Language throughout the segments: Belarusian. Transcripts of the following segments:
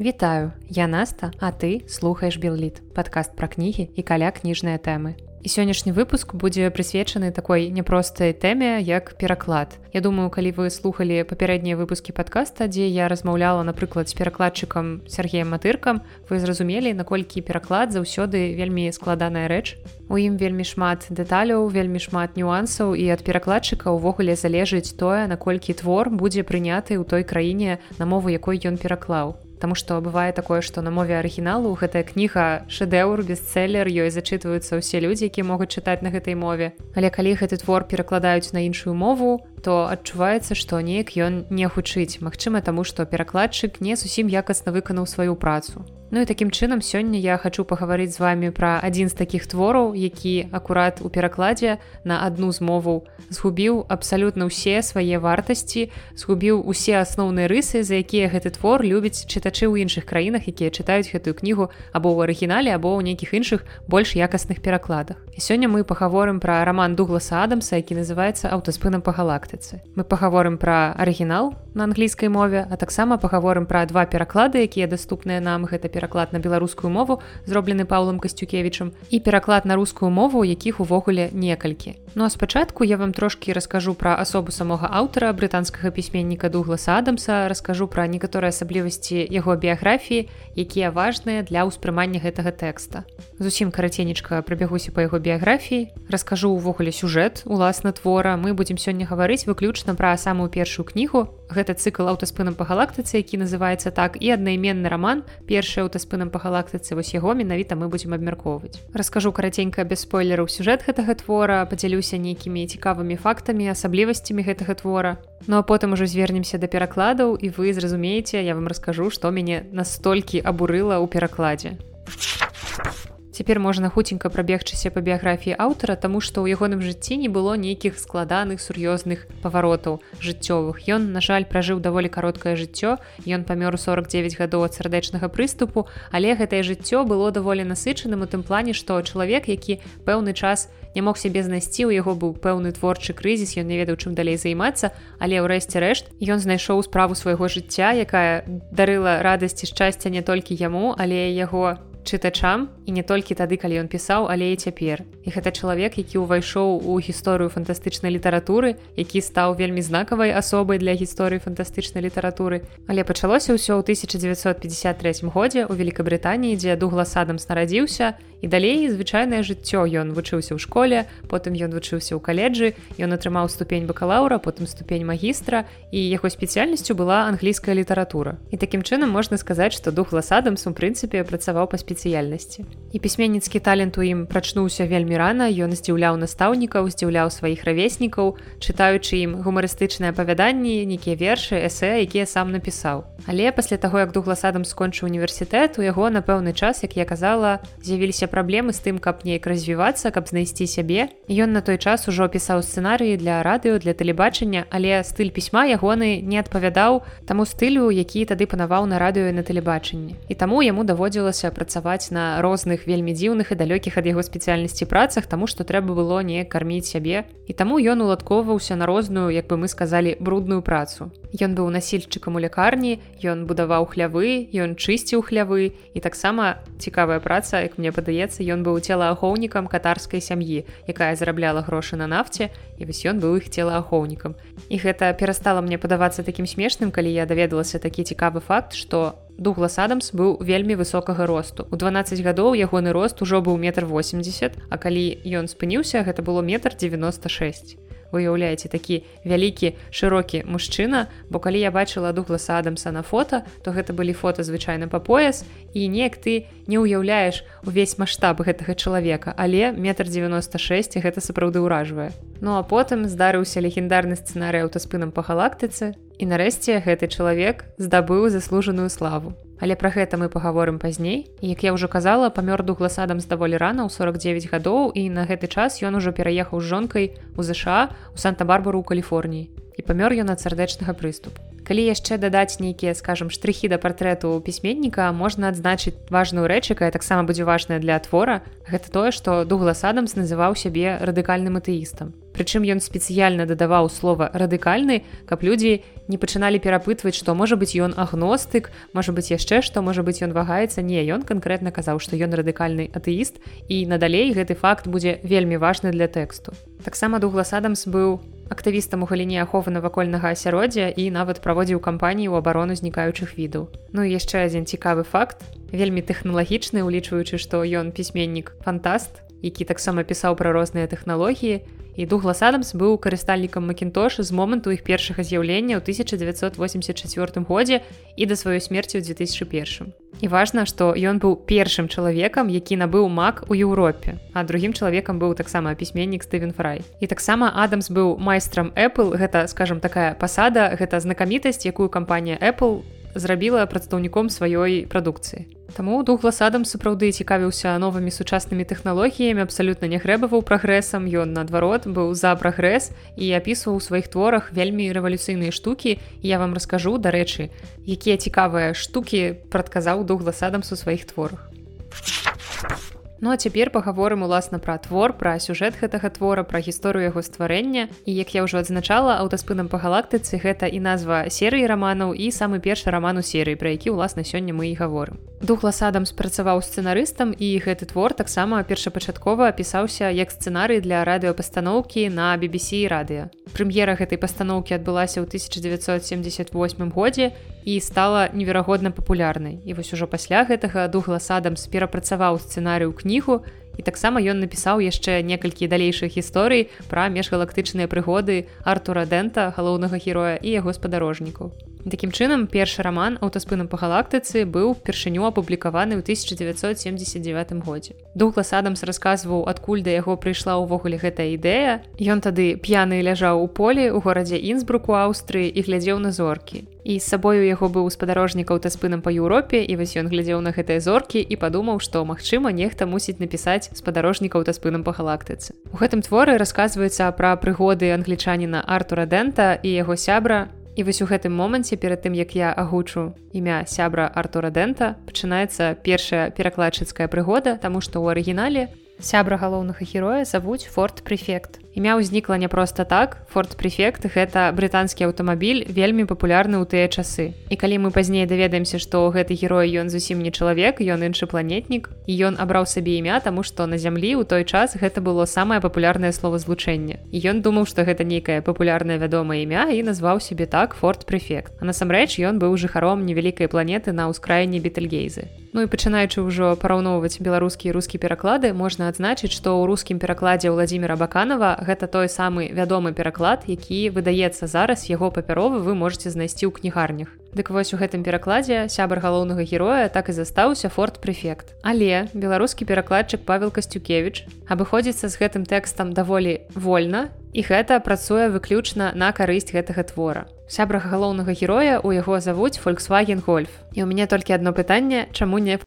Вітаю, я Наста, а ты слухаеш Белліт, падкаст пра кнігі і каля кніжныя тэмы. І сённяшні выпуск будзе прысвечаны такой няпростай тэме як пераклад. Я думаю, калі вы слухали папярэднія выпускі падкаста, дзе я размаўляла, напрыклад, з перакладчыкам Сергеем матыркам, вы зразумелі, наколькі пераклад заўсёды вельмі складаная рэч. У ім вельмі шмат дэталяў, вельмі шмат нюансаў і ад перакладчыка ўвогуле залежыць тое, наколькі твор будзе прыняты ў той краіне, на мову якой ён пераклаў. Таму што бывае такое, што на мове арыгіналу гэтая кніга шэдэўр бестселлер ёй зачытваюцца ўсе людзі, якія могуць чытаць на гэтай мове. Але калі гэты твор перакладаюць на іншую мову, то адчуваецца, што неяк ён не хутчыць. Магчыма, таму што перакладчык не зусім якасна выканаў сваю працу. Ну і такім чынам сёння я хачу пагаварыць з вами пра адзін з такіх твораў, які акурат у перакладзе на адну з моваў згубіў абсалютна ўсе свае вартасці, згубіў усе асноўныя рысы, за якія гэты твор любіць чытачы ў іншых краінах, якія чытаюць гэтую кнігу або ў арыгінале або ў нейкіх іншых больш якасных перакладах. І сёння мы пагаворым пра раман дугласа Адамса, які называецца аўтаспынам па галактыцы. Мы пагаворым пра арыгінал на англійскай мове, а таксама пагаворым пра два пераклады, якія даступныя нам гэта пераклад на беларускую мову зроблены паўлам касцюкевічам і пераклад на рускую мову якіх увогуле некалькі ну а спачатку я вам трошки раскажу пра асобу самога аўтара брытанскага пісьменніка дугласа адамса раскажу пра некаторыя асаблівасці яго біяграфіі якія важныя для ўспрымання гэтага тэкста. Зусім караценечка прабягуся па яго біяграфіі раскажу увогуле сюжэт уласна твора. Мы будзем сёння гаварыць выключна пра самую першую кнігу. Гэта цыкл аўтаспынам па галактыцы які называецца так і аднайменны роман першая аўтаспынам па галактыцы вось яго менавіта мы будзем абмяркоўваць. Раскажу караценька без спойлераў сюжэт гэтага твора падзялюся нейкімі цікавымі фактамі асаблівасцямі гэтага твора. Ну а потым ужо звернемся да перакладаў і вы зразумееце я вам раскажу што мяне настолькі абурыла ў перакладзе. а Цяпер можна хуценька прабегчыся па біяграфіі аўтара, таму што ў ягоным жыцці не было нейкіх складаных сур'ёзных паваротаў жыццёвых. Ён, на жаль, пражыў даволі кароткае жыццё. Ён памёр у 49 гадоў ад сардэчнага прыступу, але гэтае жыццё было даволі насычаным у тым плане, што чалавек, які пэўны час не мог сябе знайсці, у яго быў пэўны творчы крызіс, ён не ведаў, чым далей займацца, але ў рэшце рэшт ён знайшоў справу свайго жыцця, якая дарыла радасці шчасця не толькі яму, але яго чытачам і не толькі тады калі ён пісаў але і цяпер. І гэта чалавек які ўвайшоў у гісторыю фантастычнай літаратуры які стаў вельмі знакавай асобай для гісторыі фантастычнай літаратуры. Але пачалося ўсё ў 1953 годзе у Великабрытаніі дзе дуглас адамс нарадзіўся і далей звычайнае жыццё ён вучыўся ў школе потым ён вучыўся ў каледжы ён атрымаў ступень бакалаўра потым ступень магістра і яго спецыяльнасцю была англійская літаратура і такім чынам можна сказаць што дух ласадамс у прынцыпе працаваў па спецыяльнасці. І пісьменніцкі талент у ім прачнуўся вельмі рана, ён здзіўляў настаўнікаў, здзіўляў сваіх равеснікаў, чытаючы ім гумарыстычныя апавяданні, нейкія вершы, эсэ, якія сам напісаў. Але пасля таго, як дугласадам скончыў універсітэт, у яго на пэўны час, як я казала, з'явіліся праблемы з тым, каб неяк развівацца, каб знайсці сябе. Ён на той час ужо пісаў сцэнарыі для радыё для тэлебачання, але стыль пісьма ягоны не адпавядаў таму стылю, які тады панаваў на радыё на тэлебачанні. І таму яму даводзілася працаваць на розных вельмі дзіўных і далёкіх ад яго спецыяльнасці працах таму што трэба было не карміць сябе і таму ён уладкоўваўся на розную як бы мы сказалі брудную працу Ён быў насільчыкам у лякарні ён будаваў хлявы ён чысціў хлявы і таксама цікавая праца як мне падаецца ён быў целаахоўнікам катарскай сям'і якая зарабляла грошы на нафце і вось ён быў іх целаахоўнікам і гэта перастала мне падавацца такім смешным калі я даведалася такі цікавы факт што Дуглас Адамс быў вельмі высокага росту. У 12 гадоў ягоны рост ужо быў метр 80, а калі ён спыніўся, гэта было метр 96 уяўляеце такі вялікі шырокі мужчына. Бо калі я бачыла дугласа адамса на фото то гэта былі фото звычайна па пояс. І неяк ты не ўяўляеш увесь маштаб гэтага чалавека. Але метр 96 гэта сапраўды ўражвае. Ну а потым здарыўся легендарны сцэнарый аўтаспынам па галактыцы і нарэшце гэты чалавек здабыў заслужаную славу Але пра гэта мы паговорым пазней. Як я ўжо казала, памёр дугласадам з даволі рана ў 49 гадоў і на гэты час ён ужо пераехаў з жонкай у ЗША у Санта-барбару ў Каліфорніі. І памёр ён ад сардэчнага прыступу. Калі яшчэ дадаць нейкія скажем штрыхі да партрэту пісьменніка можна адзначыць важную рэч якая таксама будзе важная для твора гэта тое што дуглас адамс называў сябе радыкальным атэістам Прычым ён спецыяльна дадаваў слова радыкальны, каб людзі не пачыналі перапытваць, што можа быць ён агностык, можа быць яшчэ што можа быць ён вагаецца не ён канкрэтна казаў, што ён радыкальны атэіст і надалей гэты факт будзе вельмі важны для тэксту. Таксама Дуглас Адамс быў актывістам у галіне аховы навакольнага асяроддзя і нават праводзіў кампаніі ў абарону знікаючых відаў. Ну і яшчэ адзін цікавы факт, вельмі тэхналагічны, улічваючы, што ён пісьменнік фантаст, які таксама пісаў пра розныя тэхналогіі, і дуглас адамс быў карыстальнікам макінтош з моманту іх першага з'яўлення ў 1984 годзе і да сваёй смерці ў 2001 і важна што ён быў першым чалавекам які набыў мак у Еўропе а другім чалавекам быў таксама пісьменнік стывен фрай. І таксама адамс быў майстрам Apple. Гэта скажем такая пасада гэта знакамітасць якую кампанія Apple зрабіла прадстаўніком сваёй прадукцыі. Таму дуглас адам сапраўды цікавіўся новымі сучаснымі тэхналогіямі абсалютна не грэбаваў прагрэсам ён наадварот быў за прагрэс і апісваў у сваіх творах вельмі рэвалюцыйныя штукі. Я вам раскажу дарэчы якія цікавыя штукі прадказаў дуглас адамс у сваіх творах Ну а цяпер пагаворым уласна пра твор пра сюжэт гэтага твора пра гісторыю яго стварэння. І як я ўжо адзначала аўтаспынам па галактыцы гэта і назва серыі раманаў і самы першы раман у серыі пра які ўласна сёння мы і гаворым. Духлас Адам спрацаваў сцэнарыстам і гэты твор таксама першапачаткова апісаўся як сцэнарый для радыёпастаноўкі на BBC радыё. Прэм'ера гэтай пастаноўкі адбылася ў 1978 годзе і стала неверагодна папулярнай. І вось ужо пасля гэтага Дуглас Адамс перапрацаваў сцэнарыю кніг кнігу і таксама ён напісаў яшчэ некалькі далейшых гісторый пра межгалактычныя прыгоды артура дэнта галоўнага героя і яго спадарожнікаў Такім чынам першы раман аўтаспынам па галактыцы быў першыню апублікаваны ў 1979 годзе. Дуглас Адамс расказваў, адкуль да яго прыйшла ўвогуле гэтая ідэя. Ён тады п'яны ляжаў у полі ў горадзе Інсбруку Аўстрыі і глядзеў на зоркі. І з сабою яго быў спадарожнік аўтаспынам па Еўропе і вось ён глядзеў на гэтыя зоркі і падумаў, што магчыма, нехта мусіць напісаць спадарожнік аўтаспынам па галактыцы. У гэтым творы расказваецца пра прыгоды англічаніна Артура Дэнта і яго сябра І вось у гэтым моманце перад тым як я агучу імя сябра артура дэнта пачынаецца першая перакладчыцкая прыгода таму што ў арыгінале сябра галоўнага героя завуць форт прэфект імя ўзнікла не проста так. Форт прэфект гэта брытанскі аўтамабіль вельмі папулярны ў тыя часы. І калі мы пазней даведаемся што гэты герой ён зусім не чалавек ён іншы планетнік і ён абраў сабе імя таму што на зямлі ў той час гэта было самае папулярнае словазлучэнне. І ён думаў што гэта нейкае папулярнае вядомае імя і назваў сябе так форт прэфект а насамрэч ён быў жыхаром невялікай планеты на ўскраіне бітальгейзы Ну і пачынаючы ўжо параўноўваць беларускі рускі пераклады можна адзначыць што ў рускім перакладзе владимира баканова гэта той самы вядомы пераклад які выдаецца зараз яго папяровы вы можете знайсці ў кнігарнях. Дык вось у гэтым перакладзе сябар галоўнага героя так і застаўся форт прэфект але беларускі перакладчык павел касцюкевич абыходзіцца з гэтым тэкстам даволі вольна і гэта працуе выключна на карысць гэтага твора сябра галоўнага героя у яго завуць фольксваген гольф і у мяне толькі одно пытанне чаму не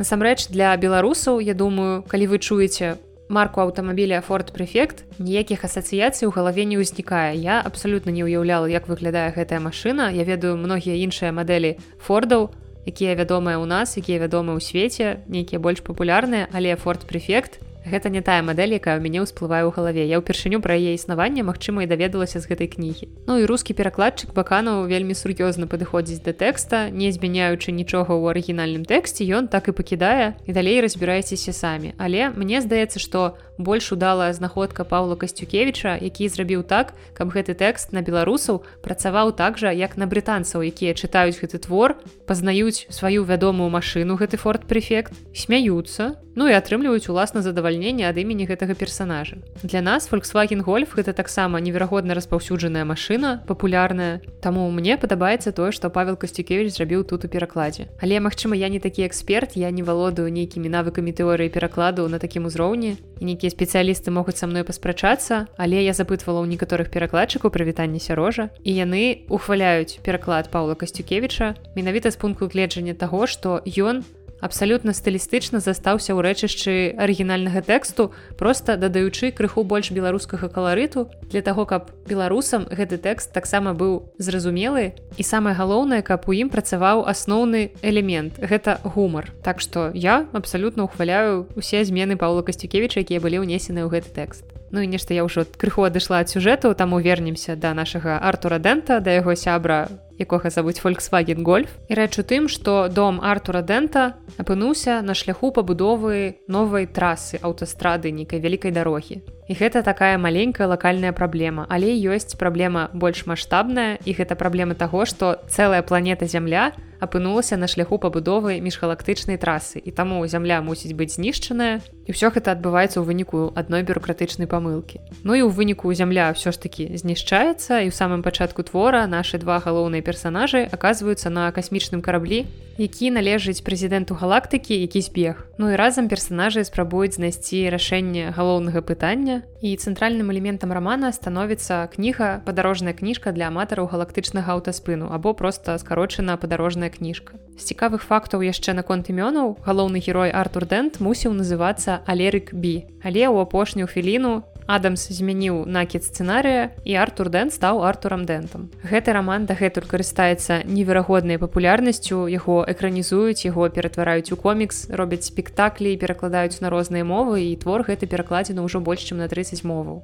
Насамрэч для беларусаў я думаю калі вы чуеце марку аўтамабіля форт прэфект ніякіх асацыяцый у галаве не ўзнікае. Я абсалютна не ўяўляла як выглядае гэтая машына. Я ведаю многія іншыя мадэлі фордаў якія вядомыя ў нас якія вядомы ў свеце нейкія больш папулярныя але форт прэфект Гэта не тая мадэль, якая ў мяне ўсплывае ў галаве. Я ўпершыню пра яе існаванне, магчыма, і даведалася з гэтай кнігі. Ну і рускі перакладчык баканаў вельмі сур'ёзна падыходзіць да тэкста, не змяняючы нічога ў арыгінальным тэксце, ён так і пакідае і далей разбірайцеся самі. Але мне здаецца, што больш удалая знаходка Паўла Касцюкевіча, які зрабіў так, каб гэты тэкст на беларусаў працаваў так жа, як на брытанцаў, якія чытаюць гэты твор, пазнаюць сваю вядомую машыну гэты форт прэфект, смяюцца, ну і атрымліваюць уласна задавальненне ад імені гэтага персонажа. Для нас Volkswagen Гольф гэта таксама неверагодна распаўсюджаная машына, папулярная. Таму мне падабаецца тое, што Павел Касцюкевич зрабіў тут у перакладзе. Але магчыма, я не такі эксперт, я не валодаю нейкімі навыкамі тэорыі перакладу на такім узроўні. І нейкія спецыялісты могуць са мной паспрачацца, але я запытвала ў некаторых перакладчыкаў прывітанне сярожа. І яны ухваляюць пераклад Паўла Касцюкевіча менавіта з пункту гледжання таго, што ён абсалютна стылістычна застаўся ў рэчышчы арыгінальнага тэксту просто дадаючы крыху больш беларускага каларыту. Для таго каб беларусам гэты тэкст таксама быў зразумелы і самае галоўнае каб у ім працаваў асноўны элемент гэта гумар. Так што я абсалютна ухваляю усе змены паўла касцюкевіча якія былі ўнесены ў гэты тэкст. Ну і нешта я ўжо крыху адышла ад сюжэту таму вернемся да нашага артура дэнта да яго сябра якога завуць Volkswagen гольф і рэч у тым што дом артура дэнта апынуўся на шляху пабудовы новай трасы аўтастрады нейкай вялікай дарогі. І гэта такая маленькая лакальная праблема але ёсць праблема больш маштабная і гэта праблема таго што цэлая планета зямля апынулася на шляху пабудовы міжгалактычнай трасы. І таму зямля мусіць быць знішчаная і ўсё гэта адбываецца ў выніку адной бюрократычнай памылкі. Ну і ў выніку зямля ўсё ж таки знішчаецца і ў самым пачатку твора наши два галоўныя персонажы оказываются на касмічным караблі які належыць прэзідэнту галактыкі які збег. Ну і разам персонажы спрабуюць знайсці рашэнне галоўнага пытання. І цэнтральным элементам романа становіцца кніга падарожная кніжка для аматараў галактычнага аўтаспыну або просто скарочана падарожная кніжка. З цікавых фактаў яшчэ наконт імёнаў галоўны герой Артур Дэнт мусіў называцца Алерык Б. Але ў апошнюю філіну Адамс змяніў накід сцэнарыя і Артур Дэн стаў Артурам Дэнтам. Гэты раман дагэтуль карыстаецца неверагоднай папулярнасцю, яго экранізуюць, яго ператвараюць у комікс, робяць спектаклі, перакладаюць на розныя мовы і твор гэты перакладзены ўжо больш чым на 30 моваў.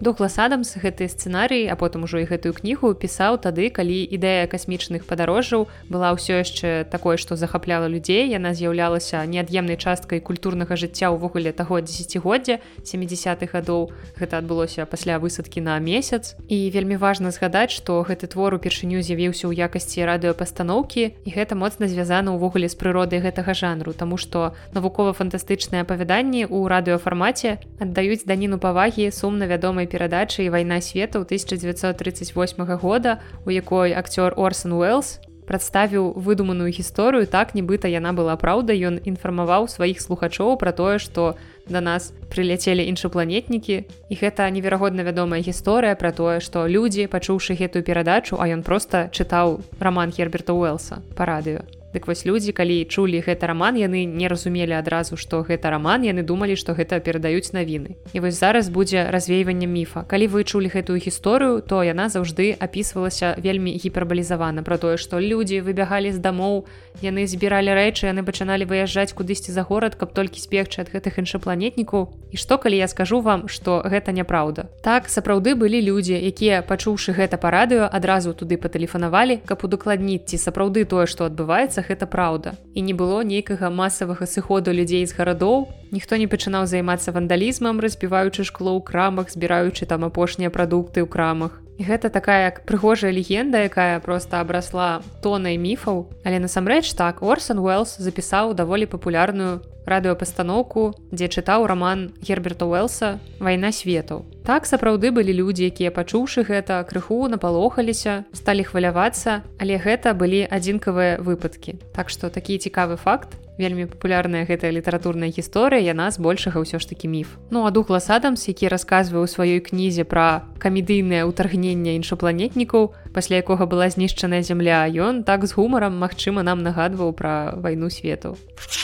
Дуглас Адамс гэты сцэнарый, а потым ужо і гэтую кнігу пісаў тады, калі ідэя касмічных падарожжаў была ўсё яшчэ такое, што захапляла людзей. Яна з'яўлялася неад'емнай часткай культурнага жыцця ўвогуле таго дзесяцігоддзя 70-х гадоў. Гэта адбылося пасля высадкі на месяц. І вельмі важна згадаць, што гэты твор упершыню з'явіўся ў якасці радыёпастаноўкі і гэта моцна звязана ўвогуле з прыродай гэтага жанру, Таму што навукова-фантастычныя апавяданні ў радыёфармаце аддаюць даніну павагі сумна вядомай перадачы вайна свету 1938 года у якой акцёр орсон уэллс прадставіў выдуманую гісторыю так нібыта яна была праўда ён інфармаваў сваіх слухачоў пра тое што да нас прыляцелі іншапланетнікі. І гэта неверагодна вядомая гісторыя пра тое што людзі пачуўшы гэтую перадачу а ён проста чытаў раман герберта уэлса па радыё Дык вось людзі калі чулі гэта раман яны не разумелі адразу што гэта раман яны думалі што гэта перадаюць навіны. І вось зараз будзе развейванне міфа. Калі вы чулі гэтую гісторыю то яна заўжды апісвалася вельмі гіпербалізавана про тое што людзі выбягалі з дамоў яны збіралі рэчы яны пачыналі выязджаць кудысьці за горад каб толькі спегчы ад гэтых іншапланетнікаў. І што калі я скажу вам што гэта няправда так сапраўды былі людзі якія пачуўшы гэта па радыё адразу туды патэлефанавалі каб удакладніць ці сапраўды тое што адбываецца здаецца гэта праўда. І не было нейкага масавага сыходу людзей з гарадоў. Ніхто не пачынаў займацца вандалізмам разбіваючы шкло ў крамах збіраючы там апошнія прадукты ў крамах гэта такая прыгожая легенда якая просто абрасла тонай міфаў. Але насамрэч так орсон уэллс запісаў даволі папулярную радыёпастаноўку дзе чытаў раман герберта уэлса вайна свету так сапраўды былі людзі якія пачуўшы гэта крыху напалохаліся сталі хвалявацца але гэта былі адзінкавыя выпадкі. Так што такі цікавы факт вельмі папулярная гэтая літаратурная гісторыя яна збольшага ўсё ж такі міф. Ну а дух ласадамс які расказваў у сваёй кнізе пра камедыйнае ўтаргненне іншапланетнікаў пасля якога была знішчаная зямля ён так з гумарам магчыма нам нагадваў пра вайну свету.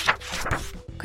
а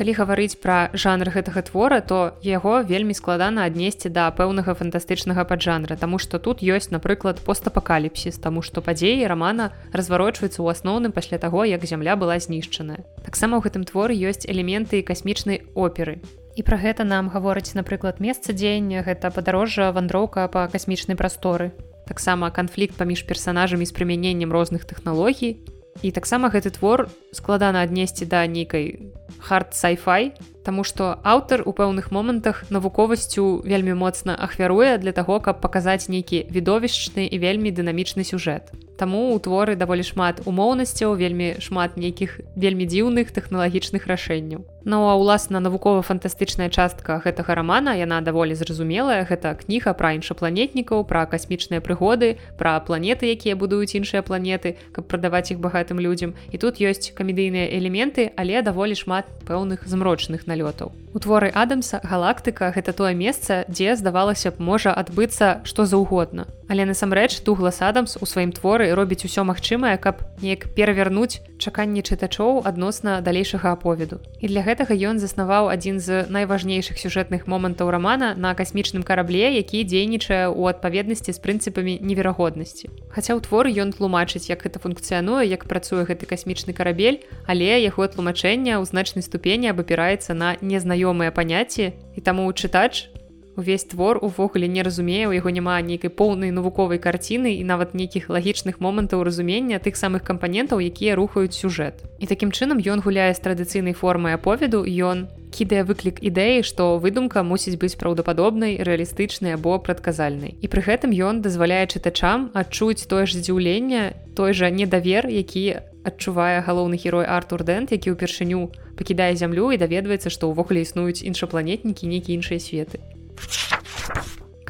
калі гаварыць пра жанр гэтага твора то яго вельмі складана аднесці да пэўнага фантастычнага паджанра Таму што тут ёсць напрыклад постапакаліпсіс таму што падзеі рамана разварочваюцца ў асноўным пасля таго як зямля была знішчаная. Таксама ў гэтым творы ёсць элементы касмічнай оперы. І пра гэта нам гаворыць напрыклад месца дзеяння гэта падарожжа вандроўка па касмічнай прасторы. Таксама канфлікт паміж персанажамі з прымяненнем розных тэхналогій. І таксама гэты твор складана аднесці да нейкай хард сайфай Таму што аўтар у пэўных момантах навуковасцю вельмі моцна ахвяруе для таго каб паказаць нейкі відовішчны і вельмі дынамічны сюжэт. Таму у творы даволі шмат умоўнасцяў вельмі шмат нейкіх вельмі дзіўных тэхналагічных рашэнняў. Ну а ўласна навукова-фантастычная частка гэтага рамана яна даволі зразумелая гэта кніга пра іншапланетнікаў пра касмічныя прыгоды пра планеты якія будуюць іншыя планеты каб прадаваць іх багатым людзям. І тут ёсць камедыйныя элементы але даволі шмат пэўных змрочных налётаў. У творы адамса галактыка гэта тое месца дзе здавалася б можа адбыцца што заўгодна. Але насамрэч дуглас адамс у сваім творы робіць усё магчымае каб неяк перавярнуць чаканні чытачоў адносна далейшага аповеду. І для гэтага ён заснаваў адзін з найважнейшых сюжэтных момантаў рамана на касмічным карабле які дзейнічае ў адпаведнасці з прынцыпамі неверагоднасці. Хаця ў творы ён тлумачыць як гэта функцыянуе як працуе гэты касмічны карабель але яго тлумачэння ў значнай ступені абапіраецца на незнаёмыя паняцці і таму чытач увесь твор увогуле не разумее у яго няма нейкай поўнай навуковай карціны і нават нейкіх лагічных момантаў разумення тых самых кампанентаў якія рухаюць сюжэт. І такім чынам ён гуляе з традыцыйнай формай аповеду ён кідае выклік ідэі што выдумка мусіць быць праўдападобнай рэалістычнай або прадказальнай. І пры гэтым ён дазваляе чытачам адчуць тое ж здзіўлення той жа недавер які адчувае галоўны герой артур дэнт які ўпершыню пакідае зямлю і даведваецца што ўвогуле існуюць іншапланетнікі нейкія іншыя светы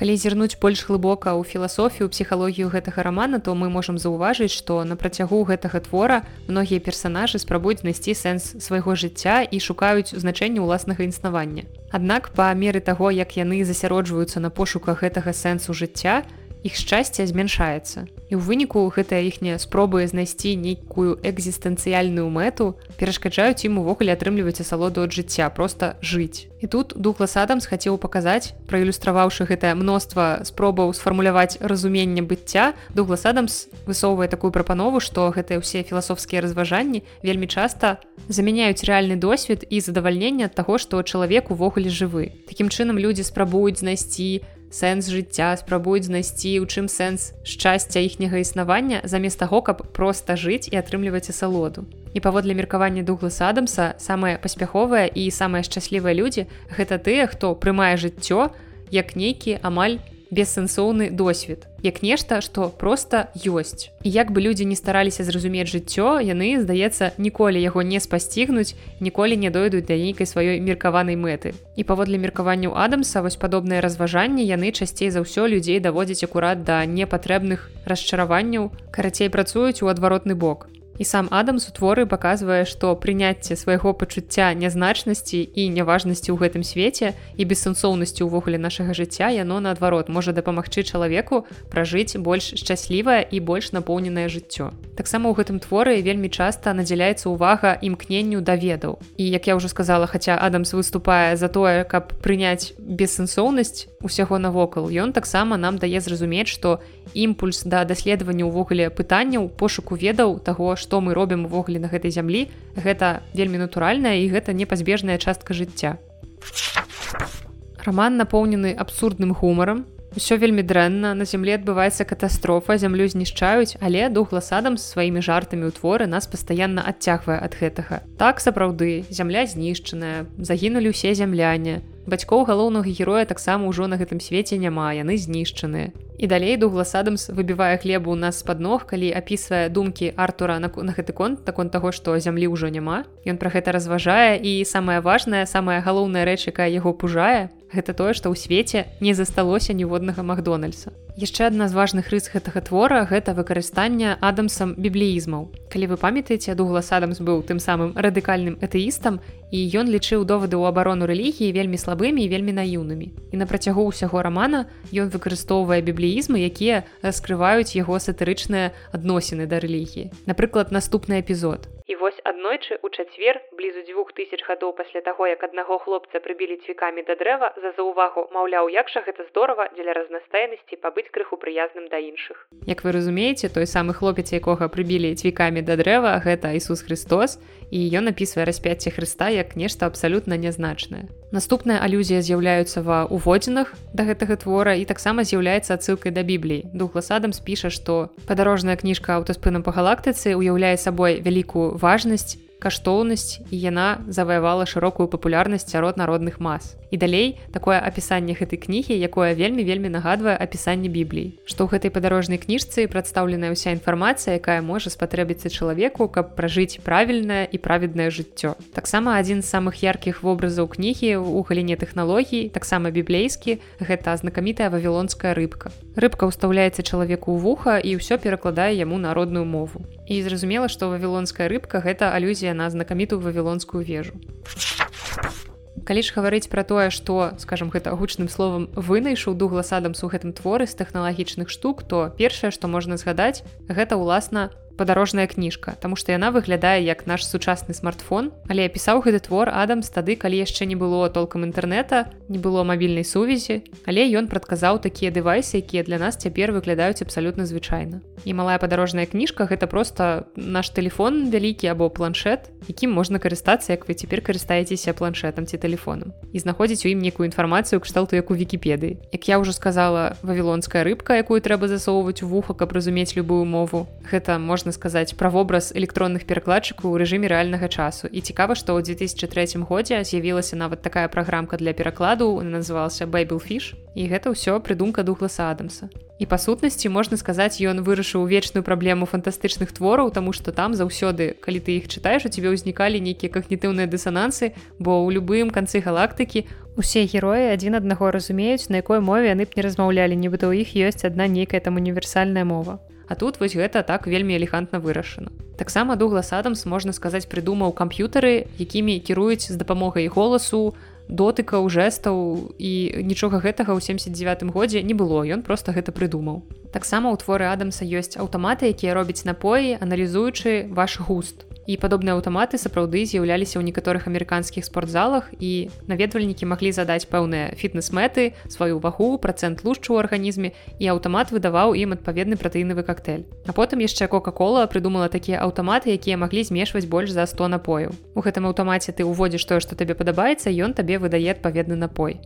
Калі зірнуць больш глыбока ў філасофію псіхалогію гэтага рамана, то мы можам заўважыць, што на працягу гэтага твора многія персанажы спрабуюць знайсці сэнс свайго жыцця і шукаюць значэнне ўласнага існавання. Аднак па меры таго, як яны засяроджваюцца на пошуках гэтага сэнсу жыцця, іх шчасце змяншаецца. І ў выніку гэтая іхняя спробы знайсці нейкую экзістэнцыяльную мэту перашкаджаюць ім увогуле атрымліваць асалоду ад жыцця просто жыць. І тут дуглас Адамс хацеў паказаць, праілюстраваўшы гэтае мноства спробаў сфармуляваць разуменне быцця, дуглас Адамс высоўвае такую прапанову, што гэтыя ўсе філасофскія разважанні вельмі часта замяняюць рэальны досвед і задавальнення ад таго, што чалавек увогуле жывы. Такім чынам людзі спрабуюць знайсці, сэнс жыцця спрабуюць знайсці у чым сэнс шчасця іхняга існавання замест таго каб проста жыць і атрымліваць асалоду. І паводле меркавання дуглас адамса самыя паспяховыя і самыя шчаслівыя людзі гэта тыя хто прымае жыццё як нейкі амаль бессэнсоўны досвед. Як нешта што проста ёсць. І як бы людзі не стараліся зразумець жыццё яны здаецца ніколі яго не спасцігнуць ніколі не дойдуць да нейкай сваёй меркаванай мэты. І паводле меркаванняў адамса вось падобныя разважанні яны часцей за ўсё людзей даводзяць акурат да непатрэбных расчараванняў карацей працуюць у адваротны бок І сам Адамс у творы паказвае, што прыняцце свайго пачуцця нязначнасці і няважнасці ў гэтым свеце і бессэнсоўнасці ўвогуле нашага жыцця яно наадварот можа дапамагчы чалавеку пражыць больш шчаслівае і больш напоўненае жыццё. Таксама ў гэтым творы вельмі часта надзяляецца ўвага імкненню даведаў. І як я ўжо сказала, хаця Адамс выступае за тое, каб прыняць бессэнсоўнасць усяго навокал, ён таксама нам дае зразумець, што імпульс да даследавання ўвогуле пытанняў пошуку ведаў таго, што мы робім увогуле на гэтай зямлі гэта вельмі натуральная і гэта непазбежная частка жыцця. Роман напоўнены абсурдным гумарам. Усё вельмі дрэнна на зямле адбываецца катастрофа зямлю знішчаюць але дуглас адам з сваімі жартамі ў творы нас пастаянна адцягвае ад гэтага. Так сапраўды зямля знішчаная загінулі ўсе зямляне. Бацькоў галоўнага героя таксама ўжо на гэтым свеце няма яны знішчаныя і далей дуглас адамс выбівае хлебу у нас з-пад ног калі апісвае думкі артура на, на гэты конт так он таго што зямлі ўжо няма ён пра гэта разважае і самае важнае самая галоўная рэч якая яго пужае гэта тое што ў свеце не засталося ніводнага макдональдса. Яшчэ адна з важных рыс гэтага твора гэта выкарыстанне адамсам біблеізмаў. Калі вы памятаеце дуглас адамс быў тым самым радыкальным этэістам і ён лічыў довады ў абарону рэлігіі вельмі слабымі і вельмі наіўнымі. І на працягу ўсяго рамана ён выкарыстоўвае біблі сімвалізмы якія раскрываюць яго сатырычныя адносіны да рэлігіі. Напрыклад наступны эпізод і вось аднойчы у чацвер блізу дзвюх тысяч гадоў пасля таго як аднаго хлопца прыбілі цвікамі да дрэва за заўвагу маўляў як жа гэта здорава дзеля разнастайнасці пабыць крыху прыязным да іншых. Як вы разумееце той самы хлопец якога прыбілі цвікамі да дрэва гэта Ісус Христос і ён напісвае распяцце Хрыста як нешта абсалютна нязначнае. Наступная алюзія з'яўляюцца ва уводзінах да гэтага твора і таксама з'яўляецца адсылкай да бібліі. Дуглас адам спіша што падарожная кніжка аўтаспынам па галактыцы уяўляе сабой вялікую важнасць каштоўнасць і яна заваявала шырокую папулярнасць сярод народных мас. І далей такое апісанне гэтай кнігі, якое вельмі вельмі нагадвае апісанне біблій. Што ў гэтай падарожнай кніжцы прадстаўленая ўся інфармацыя, якая можа спатрэбіцца чалавеку, каб пражыць правільнае і праведнае жыццё. Таксама адзін з самых яркіх вобразаў кнігі ў галіне тэхналогій, таксама біблейскі, гэта знакамітая вавілонская рыбка. Рыбка ўстаўляецца чалавеку ў вуха і ўсё перакладае яму народную мову. І зразумела, што вавілонская рыбка гэта алюзія на знакамітую вавілонскую вежу. калі ж гаварыць пра тое што скажем гэта гучным словам вынайшаў дуглас адамс у гэтым творы з тэхналагічных штук то першае што можна згадаць гэта ўласна падарожная кніжка Таму што яна выглядае як наш сучасны смартфон але пісаў гэты твор адамс тады калі яшчэ не было толкам інтэрнэта не было мабільнай сувязі але ён прадказаў такія дэвайсы якія для нас цяпер выглядаюць абсалютна звычайна. І малая падарожная кніжка гэта просто наш телефон вялікі або планшет якім можна карыстацца як вы цяпер карыстаецеся планшетам ці телефоном і знаходзіць у ім некую інфармацыю кшталту як у вкіпедыі як я ўжо сказала вавілонская рыбка якую трэба засоўваць у вуха каб разумець любую мову. Гэта можна можна сказаць пра вобраз электронных перакладчыкаў у рэжыме рэальнага часу. І цікава што ў 2003 годзе з'явілася нават такая праграмка для перакладу называлася байбелфіш і гэта ўсё прыдумка дугласа адамса. І па сутнасці можна сказаць ён вырашыў вечную праблему фантастычных твораў тому што там заўсёды калі ты іх чытаеш у тебе ўзнікалі нейкія когнітыўныя дысанансы бо ў любым канцы галактыкі усе героі адзін аднаго разумеюць на якой мове яны б не размаўлялі нібыта ў іх ёсць адна нейкая там універсальная мова А тут вось гэта так вельмі элегантна вырашана. Таксама дуглас Адамс можна сказаць прыдумаў камп'ютары, якімі кіруюць з дапамогай голасу, дотыкаў жэстаў і нічога гэтага ў 79 годзе не было ён просто гэта прыдумаў таксама ў творы адамса ёсць аўтаматы якія робяць напоі аналізуючы ваш густ і падобныя аўтаматы сапраўды з'яўляліся ў некаторых амерыканскіх спортзалах і наведвальнікі маглі задаць пэўныя фітнес-мэты сваю вагу працэнт лушчу ў арганізме і аўтамат выдаваў ім адпаведны пратэінавы коктейль а потым яшчэ кока-кола прыдумала такія аўтаматы якія маглі змешваць больш за 100 напояў. У гэтым аўтамаце ты ўводзіш тое што табе падабаецца ён табе выдае адпаведны напой.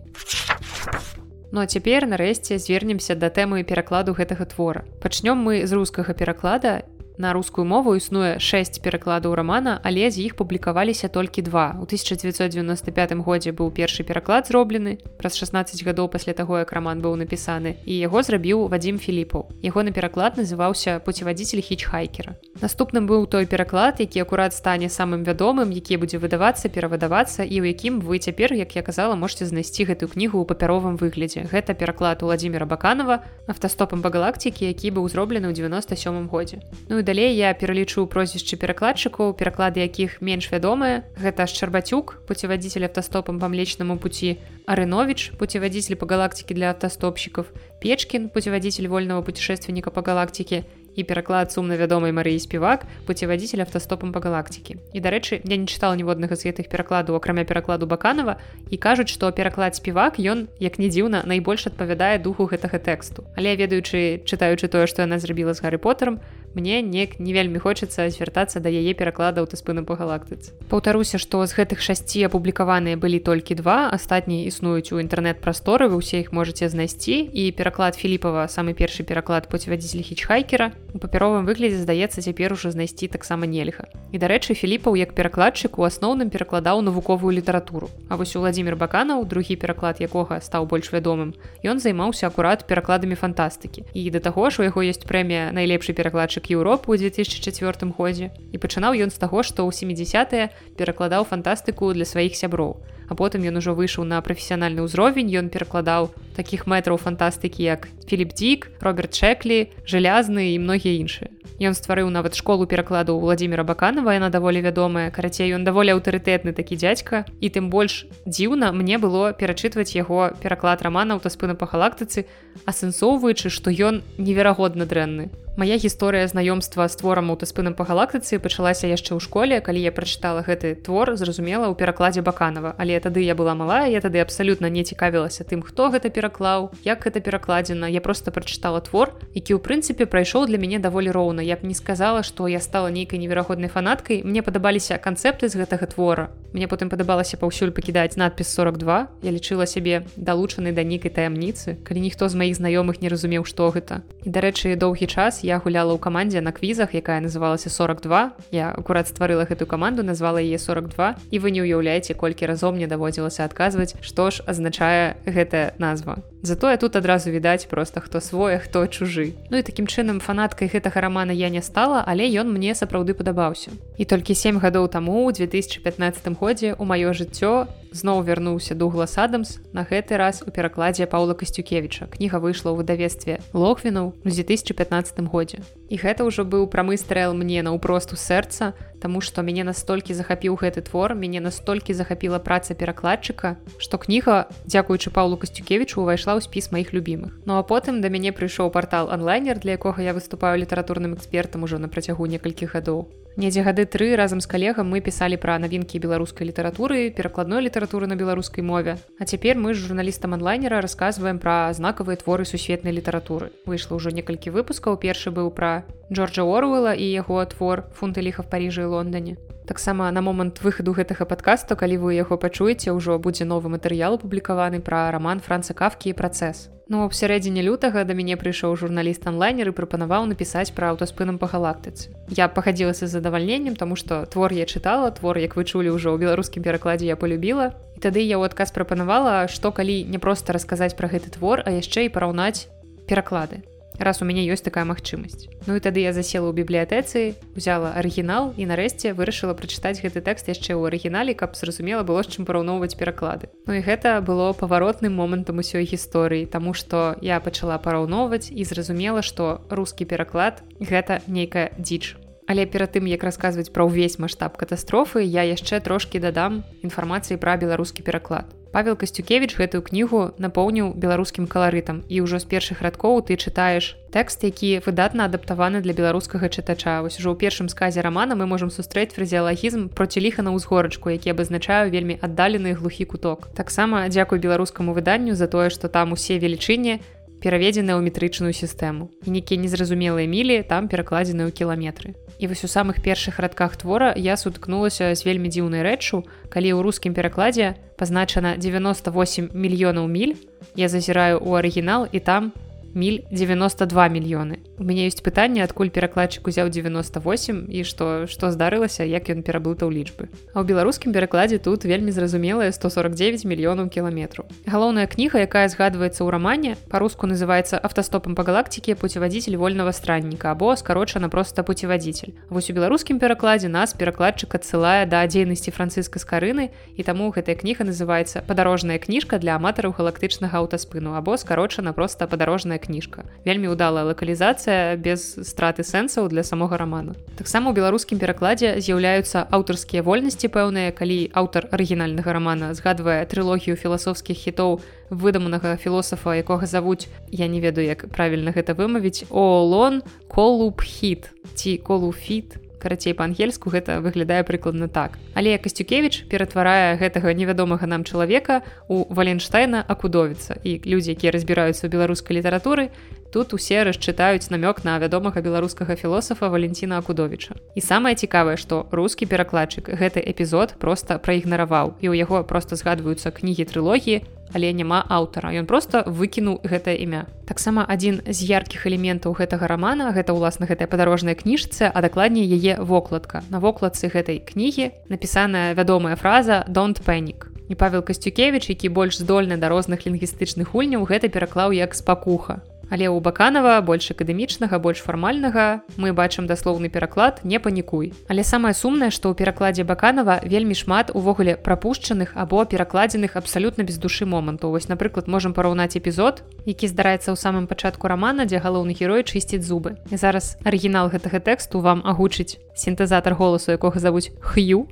Ну а цяпер нарэшце звернемся да тэмы перакладу гэтага твора. Пачнём мы з рускага пераклада На рускую мову існуе 6 перакладаў рамана, але з іх публікаваліся толькі два. У 1995 годзе быў першы пераклад зроблены праз 16 гадоў пасля таго, як раман быў напісаны і яго зрабіў Вадзім Філіпаў. Ягоны пераклад называўся пуцевадзіцель хічхайкера. Наступным быў той пераклад, які акурат стане самым вядомым, які будзе выдавацца, перавыдавацца і ў якім вы цяпер, як я казала, можете знайсці гэтую кнігу ў папяровым выглядзе. Гэта пераклад Владзіміра Баканова автастопам па галактыкі, які быў зроблены ў 97 годзе. Ну і далей я пералічу прозвішчы перакладчыкаў пераклады якіх менш вядомыя гэта шчарбацюк пуцевадзіцель автастопам па млечнаму пуці арынович пуцевадзіцель па галактыкі для автастопщиков печкін пуцевадзіцель вольного путешественніка па галактыкі і пераклад сумна вядомай Марыі співак пуцевадзіцель автастопам па галактыкі. І дарэчы я не чытала ніводнага з гэтых перакладаў акрамя перакладу баканова і кажуць што пераклад співак ён як не дзіўна найбольш адпавядае духу гэтага тэксту. Але ведаючы чытаючы тое што яна зрабіла з гары потарам мне неяк не вельмі хочацца звяртацца да яе пераклада ў таспыну па галактыцы. Паўтаруся што з гэтых шасці апублікаваныя былі толькі два астатнія існуюць у інтэрнэт-прасторы вы ўсе іх можете знайсці. І пераклад філіпова самы першы пераклад пуцевадзіцель хічхайкера у папяровым выглядзе здаецца цяпер ужо знайсці таксама нельга. І дарэчы філіпаў як перакладчык у асноўным перакладаў навуковую літаратуру. А вось у владимир баканаў другі пераклад якога стаў больш вядомым ён займаўся акурат перакладамі фантастыкі. І да таго ж у яго ёсць прэмія найлепшы перакладчык Еўропы ў 2004 годзе і пачынаў ён з таго што ў 70 перакладаў фантастыку для сваіх сяброў а потым ён ужо выйшаў на прафесіянальны ўзровень ён перакладаў такіх мэтраў фантастыкі як філіп дзік роберт чеклі жалязны і многія іншыя Ён стварыў нават школу перакладу владимира баканова яна даволі вядомая карацей ён даволі аўтарытэтны такі дзядзька і тым больш дзіўна мне было перачытваць яго пераклад рамана аўтаспына па галактыцы асэнсоўваючы што ён неверагодна дрэнны Мая гісторыя знаёмства з творам аўтаспынам па галактыцы пачалася яшчэ ў школе, калі я прачытала гэты твор, зразумела ў перакладзе баканова. Але тады я была малая, я тады абсалютна не цікавілася тым, хто гэта пераклаў, як гэта перакладзена. Я просто прачытала твор, які ў прынцыпе прайшоў для мяне даволі роўна. Я б не сказала, што я стала нейкай неверагоднай фанаткай. Мне падабаліся канцэпты з гэтага твора. Мне потым падабалася паўсюль пакідаць надпіс 42. Я лічыла сябе далучанай да нейкай таямніцы, калі ніхто з маіх знаёмых не разумеў, што гэта. І дарэчы, доўгі час я гуляла ў камандзе на квізах якая называлася 42 я акурат стварыла гэтую каманду назвала яе 42 і вы не ўяўляеце колькі разоў мне даводзілася адказваць што ж азначае гэтая назва. Затое тут адразу відаць просто хто свой хто чужы. Ну і такім чынам фанаткай гэтага рамана я не стала але ён мне сапраўды падабаўся. І толькі 7 гадоў таму у 2015 годзе у маё жыццё зноў вярнуўся дуглас адамс на гэты раз у перакладзе паула касцюкевича кніга выйшла ў выдавестве лохвінаў у 2015 годзе. І гэта ўжо быў прамы стрэл мне наўпросту сэрца Таму што мяне настолькі захапіў гэты твор, мяне настолькі захапіла праца перакладчыка, што кніга, дзякуючы Паўлу Касцюкевічу увайшла ў спіс маіх любімых. Ну а потым да мяне прыйшоў партал онлайнер, для якога я выступаю літаратурным экспертам ужо на працягу некалькіх гадоў. Недзе гады тры разам з калегам мы пісалі пра навінкі беларускай літаратуры, перакладной літаратуры на беларускай мове. А цяпер мы з журналістам онлайнера расказваем пра знакавыя творы сусветнай літаратуры. Выйшла ўжо некалькі выпускаў. Першы быў пра Джорджа Оруэлла і яго твор фунты ліха в Паіжы і Лондоне. Таксама на момант выхаду гэтага падкасту, калі вы яго пачуеце, ўжо будзе новы матэрыял апублікаваны пра раман франца кафкі і працэс. Ну ў сярэдзіне лютага да мяне прыйшоў журналіст онлайнер і прапанаваў напісаць пра аўтаспынам па галактыцы. Я пахадзілася з задавальненнем, таму што твор я чытала, твор, як вы чулі ўжо ў беларускім перакладзе я полюбіла. І тады я ў адказ прапанавала, што калі не проста расказаць пра гэты твор, а яшчэ і параўнаць пераклады раз у мяне ёсць такая магчымасць Ну і тады я засела ў бібліятэцы взяла арыгінал і нарэшце вырашыла прачытаць гэты тэкст яшчэ ў арыгінале каб зразумела было з чым параўноўваць пераклады. Ну і гэта было паваротным момантам усёй гісторыі Таму што я пачала параўноўваць і зразумела што рускі пераклад гэта нейкая дзіч. Але перад тым як расказваць пра ўвесь маштаб катастрофы я яшчэ трошкі дадам інфармацыі пра беларускі пераклад Павел Касцюкевич гэтую кнігу напоўніў беларускім каларытам і ўжо з першых радкоў ты чытаеш тэкст, які выдатна адаптаваны для беларускага чытача. Вось ужо ў першым сказе рамана мы можам сустрэць фразеалагізм проці ліха на ўзгорачку, які абазначаю вельмі аддалены глухі куток. Таксама дзякуй беларускаму выданню за тое, што там усе велічыні пераведзены ў метрычную сістэму. І нейкія незразумелыя мілі там перакладзены ў кіламетры. І вось у самых першых радках твора я суткнулася з вельмі дзіўнай рэччу, калі ў рускім перакладзе пазначана 98 мільёнаў міль, я зазіраю ў арыгінал і там міль 92 мільёны. У мяне ёсць пытанне, адкуль перакладчык узяў 98 і што што здарылася, як ён пераблытаў лічбы. А ў беларускім перакладзе тут вельмі зразумелая 149 мільёнаў кіламетраў. Галоўная кніга, якая згадваецца ў рамане, па-руску называецца автастопам па галактыкі пуцевадзіцель вольнага странніка або скарочана проста пуцевадзіцель. Вось у беларускім перакладзе нас перакладчык адсылае да дзейнасці францыска скарыны і таму гэтая кніга называецца падарожная кніжка для аматараў галактычнага аўтаспыну або скарочана проста падарожная кніжка. Вельмі удалая лакалізацыя без страты сэнсаў для самога рамана. Таксама у беларускім перакладзе з'яўляюцца аўтарскія вольнасці пэўныя калі аўтар арыгінальнага рамана згадвае трылогію філасофскіх хітоў выдуманага філосафа якога завуць я не ведаю як правільна гэта вымавіць олон колуб хіт ці колуфіт карацей па-ангельску гэта выглядае прыкладна так. Але касцюкевич ператварае гэтага невядомага нам чалавека у валенштайна акудовіца і людзі якія разбіраюцца ў беларускай літаратуры тут усе расчытаюць намёк на вядомага беларускага філосафа валенціна акудовича і самае цікавае што рускі перакладчык гэты эпізод просто праігнараваў. І ў яго просто згадваюцца кнігі трылогіі але няма аўтара. Ён просто выкінуў гэтае імя. Таксама адзін з яркіх элементаў гэтага рамана гэта ўласна гэтая падарожная кніжца а дакладней яе вокладка. На вокладцы гэтай кнігі напісаная вядомая фраза don't панік не павел касцюкевич які больш здольны да розных лінгвістычных гульняў гэта пераклаў як спакуха Але ў баканова больш акадэмічнага больш фармальнага мы бачым даслоўны пераклад не панікуй але самае сумнае што ў перакладзе баканова вельмі шмат увогуле прапушчаных або перакладзеных абсалютна без душы моманту вось напрыклад можам параўнаць эпізод які здараецца ў самым пачатку рамана дзе галоўны герой чысціць зубы. І зараз арыгінал гэтага тэксту вам агучыць сінтэзатар голасу якога завуць хью.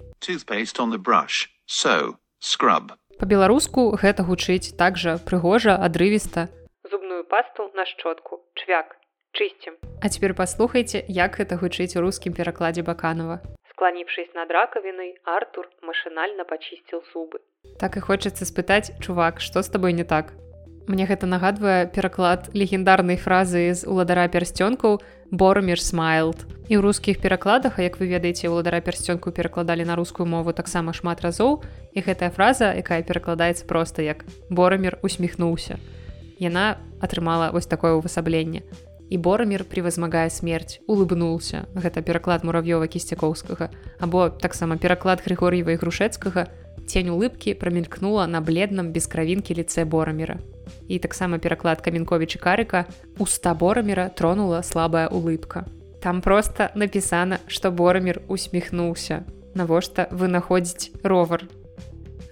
So, по-беларуску гэта гучыць так жа прыгожа адрывіста зубную пасту на шчотку. Чвяк. Чысцім. А цяпер паслухайце як гэта гучыць у рускім перакладзе баканова. Склонившись над раковиной артур машинально почистил зубы. Так і хочацца спытаць чувак что с тобой не так? Мне гэта нагадвае пераклад легендарнай фразы з уладара пярсцёнкаў боромир смайлд і ў рускіх перакладах як вы ведаеце уладара пярсцёнку перакладалі на рускую мову таксама шмат разоў і гэтая фраза якая перакладаецца проста як боромир усміхнуўся яна атрымала вось такое ўвасабленне і борамир превозмагае смерць улыбнулся. Гэта пераклад мурав'ёва кісцякоўскага або таксама пераклад григор'ева і грушэцкага цень улыбкі прамелькнула на бледным без кравінкі лице борамира і таксама пераклад каменковіча карыка. Уста борамира тронула слабая улыбка там просто напісана что борамир усміхнуўся навошта вынаходзіць ровар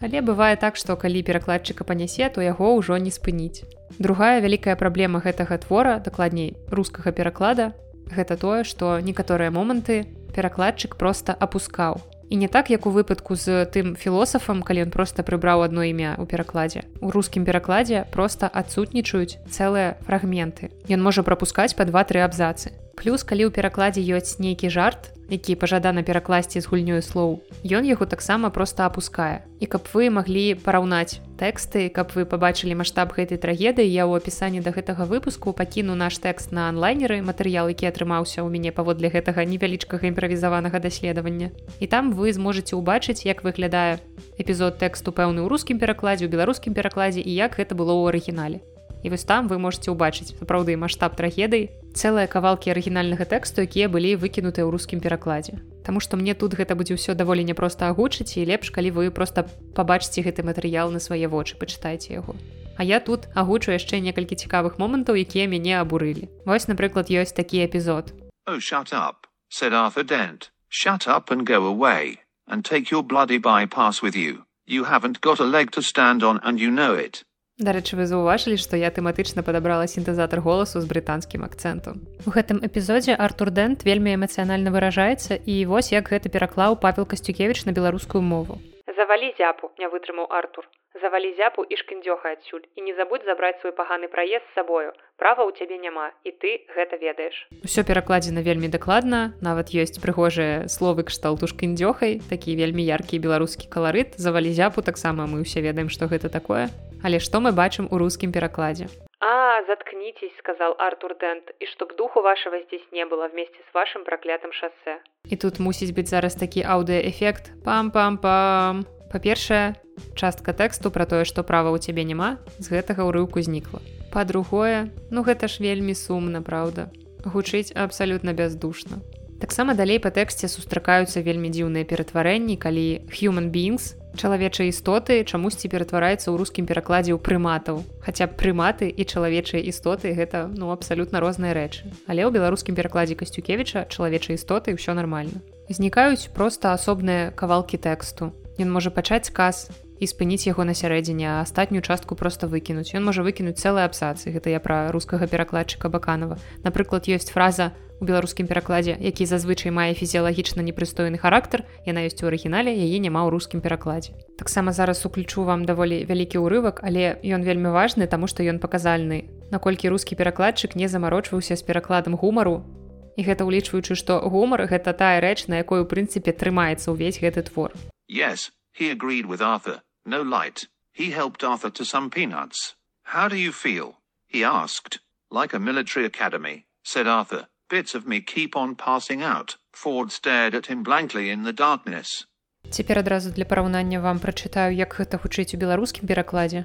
Але бывае так, што калі перакладчыка панясе, то яго ўжо не спыніць. Другая вялікая праблема гэтага твора, дакладней рускага пераклада, гэта тое, што некаторыя моманты перакладчык проста апускаў. І не так як у выпадку з тым філосафам калі ён просто прыбраў одно імя у перакладзе. У рускім перакладзе просто адсутнічаюць цэлыя фрагменты. Ён можа прапускаць па два-тры абзацы. Плюс калі ў перакладзе ёсць нейкі жарт які пажадана перакласці з гульнёй слоў. Ён яго таксама просто апускае. І каб вы маглі параўнаць тэксты каб вы пабачылі маштаб гэтай трагедыі я ў апісанні да гэтага выпуску пакіну наш тэкст на онлайнеры матэрыял які атрымаўся ў мяне паводле гэтага невялічкага імправізаванага даследавання. І там вы зможаце ўбачыць як выглядае эпізод тэксту пэўны ў рускім перакладзе у беларускім перакладзе і як гэта было ў арыгінале і вось там вы можете ўбачыць сапраўды маштаб трагедый цэлыя кавалкі арыгінальнага тэксту якія былі выкінутыя ў рускім перакладзе. Таму што мне тут гэта будзе ўсё даволі няпроста агучыць і лепш калі вы просто пабачыце гэты матэрыял на свае вочы пачытайце яго. А я тут агучу яшчэ некалькі цікавых момантаў якія мяне абурылі. Вось напрыклад ёсць такі эпізод. Oh, up said Arthur Dent. Shut up and go away and take your bloody bypass with you. You haven't got a leg to stand on and you know it Дарэчы, вы заўважылі, што я тэматычна падабрала сінтэзатар голасу з брытанскім акцэнтам. У гэтым эпізодзе Артур Дэнт вельмі эмацыянальна выражаецца і вось як гэта пераклаў павел касцюкевіч на беларускую мову. Завалі зяпу, не вытрымаў Артур завалі зяпу і шкіндзёха адсюль і не забудь забраць свой паганы праезд з сабою права ў цябе няма і ты гэта ведаеш усё перакладзена вельмі дакладна нават ёсць прыгожыя словы кшталту шкіндзёхай такі вельмі яркі беларускі каларыт завалі зяпу таксама мы ўсе ведаем што гэта такое але што мы бачым у рускім перакладзе А, заткнитесь, сказал Артур Дент, и чтоб духу вашего здесь не было вместе с вашим проклятым шоссе. И тут мусить быть зараз таки аудиоэффект. Пам-пам-пам. Па-першае, частка тэксту пра тое, што права ў цябе няма, з гэтага ўрыўку знікла. Па-другое, ну гэта ж вельмі сумна, праўда. Гучыць абсалютна бяздушна. Таксама далей па тэксце сустракаюцца вельмі дзіўныя ператварэнні, калі human beings, чалавечыя істоты чамусьці ператвараецца ў рускім перакладзе ў прыматаў. Хаця прыматы і чалавечыя істоты гэта ну абсалютна розныя рэчы. Але ў беларускім перакладзе касцюкевіча чалавечыя істоты ўсё нармальна. Знікаюць проста асобныя кавалкі тэксту. Ён можа пачаць сказ і спыніць яго на сярэдзіне, а астатнюю частку проста выкінуць. Ён можа выкінуць цэлыя абсацы. Гэта я пра рускага перакладчыка баканова. Напрыклад, ёсць фраза у беларускім перакладзе, які зазвычай мае фізіялагічна непрыстойны характар, яна ёсць у арыгінале, яе няма ў рускім перакладзе. Таксама зараз уключу вам даволі вялікі ўрывак, але ён вельмі важны, таму што ён паказальны. Наколькі рускі перакладчык не замарочваўся з перакладам гумару, І гэта ўлічваючы, што гумар гэта тая рэч, на якой у прынцыпе трымаецца ўвесь гэты твор. Yes, he agreed with Arthur. No light. He helped Arthur to some peanuts. How do you feel? He asked. Like a military academy, said Arthur. Bits of me keep on passing out. Ford stared at him blankly in the darkness. Цяпер адразу для параўнання вам прачытаю, як гэта гучыць у беларускім перакладзе.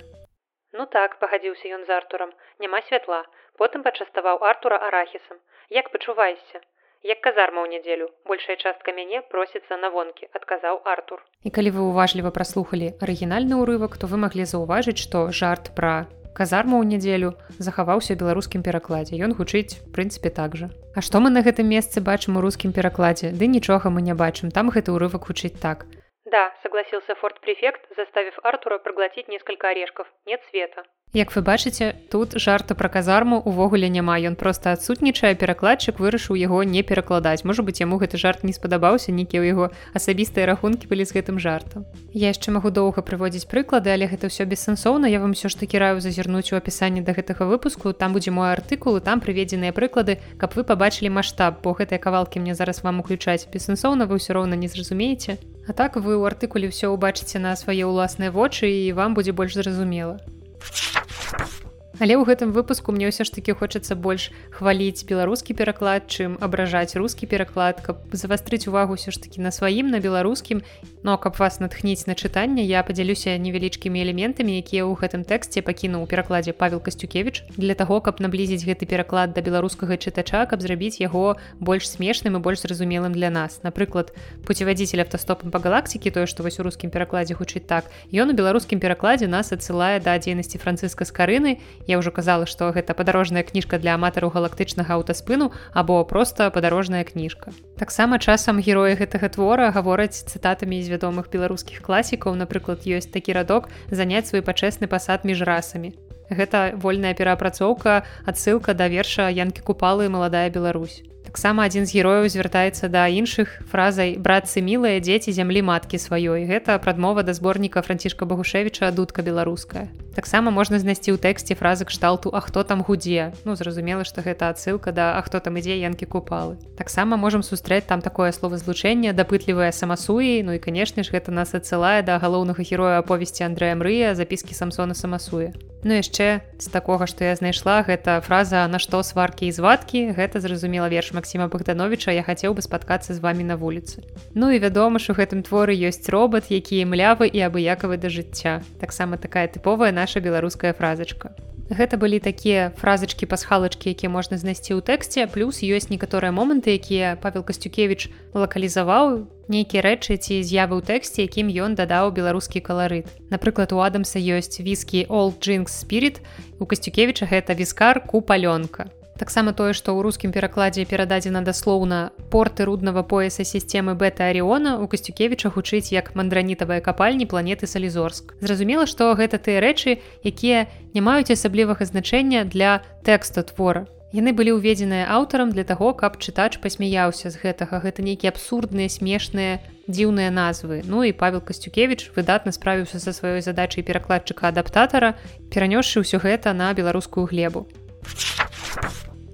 Ну так, пагадзіўся ён з Артурам, няма святла. Потым пачаставаў Артура арахісам. Як пачуваешся? Як казарма ў нядзелю. Большая частка мяне просіцца на вонкі адказаў артур. І калі вы уважліва праслухалі арыгінальны ўрывак то вы маглі заўважыць што жарт пра казарму ў нядзелю захаваўся беларускім перакладзе. Ён гучыць прынцыпе так жа. А што мы на гэтым месцы бачым у рускім перакладзе? Ды нічога мы не бачым. Там гэты ўрывак гучыць так Да, согласился форт-префект, заставив Артура проглотить несколько орешков. Нет света. Як вы бачыце, тут жарта пра казарму увогуле няма. Ён проста адсутнічае, перакладчык вырашыў яго не перакладаць. Можа быць, яму гэты жарт не спадабаўся, нейкія ў яго асабістыя рахункі былі з гэтым жартам. Я яшчэ магу доўга прыводзіць прыклады, але гэта ўсё бессэнсоўна. Я вам усё ж такі раю зазірнуць у апісанні да гэтага выпуску. Там будзе мой артыкул і там прыведзеныя прыклады, каб вы пабачылі маштаб, бо гэтыя кавалкі мне зараз вам уключаць. Бессэнсоўна вы ўсё роўна не зразумееце. А так вы ў артыкуле ўсё ўбачыце на свае ўласныя вочы і вам будзе больш зразумела. Але ў гэтым выпуску мне ўсё ж таки хочацца больш хваліць беларускі пераклад, чым абражаць рускі пераклад, каб завастрыць увагу ўсё ж таки на сваім на беларускім. Но каб вас натхніць на чытанне, я падзялюся невялічкімі элементамі, якія ў гэтым тэксце пакінуў у перакладзе Павел Касцюкевич для таго, каб наблізіць гэты пераклад да беларускага чытача, каб зрабіць яго больш смешным і больш зразумелым для нас. Напрыклад, пуцевадзіцель автостопам па галактыкі тое, што вось у рускім перакладзе гучыць так. Ён у беларускім перакладзе нас адсылае да дзейнасці францыска з карыны Я ўжо казала, што гэта падарожная кніжка для аматараў галактычнага аўтаспыну або проста падарожная кніжка. Таксама часам героі гэтага твора гавораць цытатамі з вядомых беларускіх класікаў, напрыклад, ёсць такі радок заняць свой пачэсны пасад між расамі. Гэта вольная пераапрацоўка, адсылка да верша Янкі купалы маладая Беларусь. таксама адзін з герояў звяртаецца да іншых фразай братцы мілыя дзеці зямлі маткі сваёй гэта прадмова да зборніка францішка багушевіча дудка беларуская таксама можна знайсці ў тэксце фразы кшталту а хто там гудзе? Ну зразумела што гэта адсылка да а хто там ідзе янкі купалы таксама можам сустрэць там такое словазлучэнне дапытлівая самасуі. Ну і канешне ж гэта нас адсылае да галоўнага героя аповесці Андрэя мрыя запіскі самсона самасуе. Ну яшчэ з такога што я знайшла гэта фраза на што сваркі і звадкі гэта зразумела верш Масіма Богдановича я хацеў бы спаткацца з вами на вуліцы. Ну і вядома ж у гэтым творы ёсць робот, які млявы і абыякавы да жыцця. Таксама такая тыповая наша беларуская фразачка. Гэта былі такія фразачкі пасхалачкі, якія можна знайсці ў тэксце, плюс ёсць некаторыя моманты, якія Павел Касцюкевич лакалізаваў нейкія рэчы ці з'явы ў тэксце, якім ён дадаў беларускі каларыт. Напрыклад, у Адамса ёсць віскі Old Jinx Spirit. У Касцюкевіча гэта віскар купалёнка таксама тое што ў рускім перакладзе перададзена даслоўна порты руднага пояса сістэмы бета арыона у касцюкевіча гучыць як мандранітавыя капальні планеты салізорск. Зразумела што гэта тыя рэчы якія не маюць асаблівага значэння для тэкста твора. Яны былі ўведзеныя аўтарам для таго каб чытач пасмяяўся з гэтага. Гэта нейкія абсурдныя смешныя дзіўныя назвы. Ну і павел касцюкевич выдатна справіўся са сваёй задачай перакладчыка адаптатара перанёсшы ўсё гэта на беларускую глебу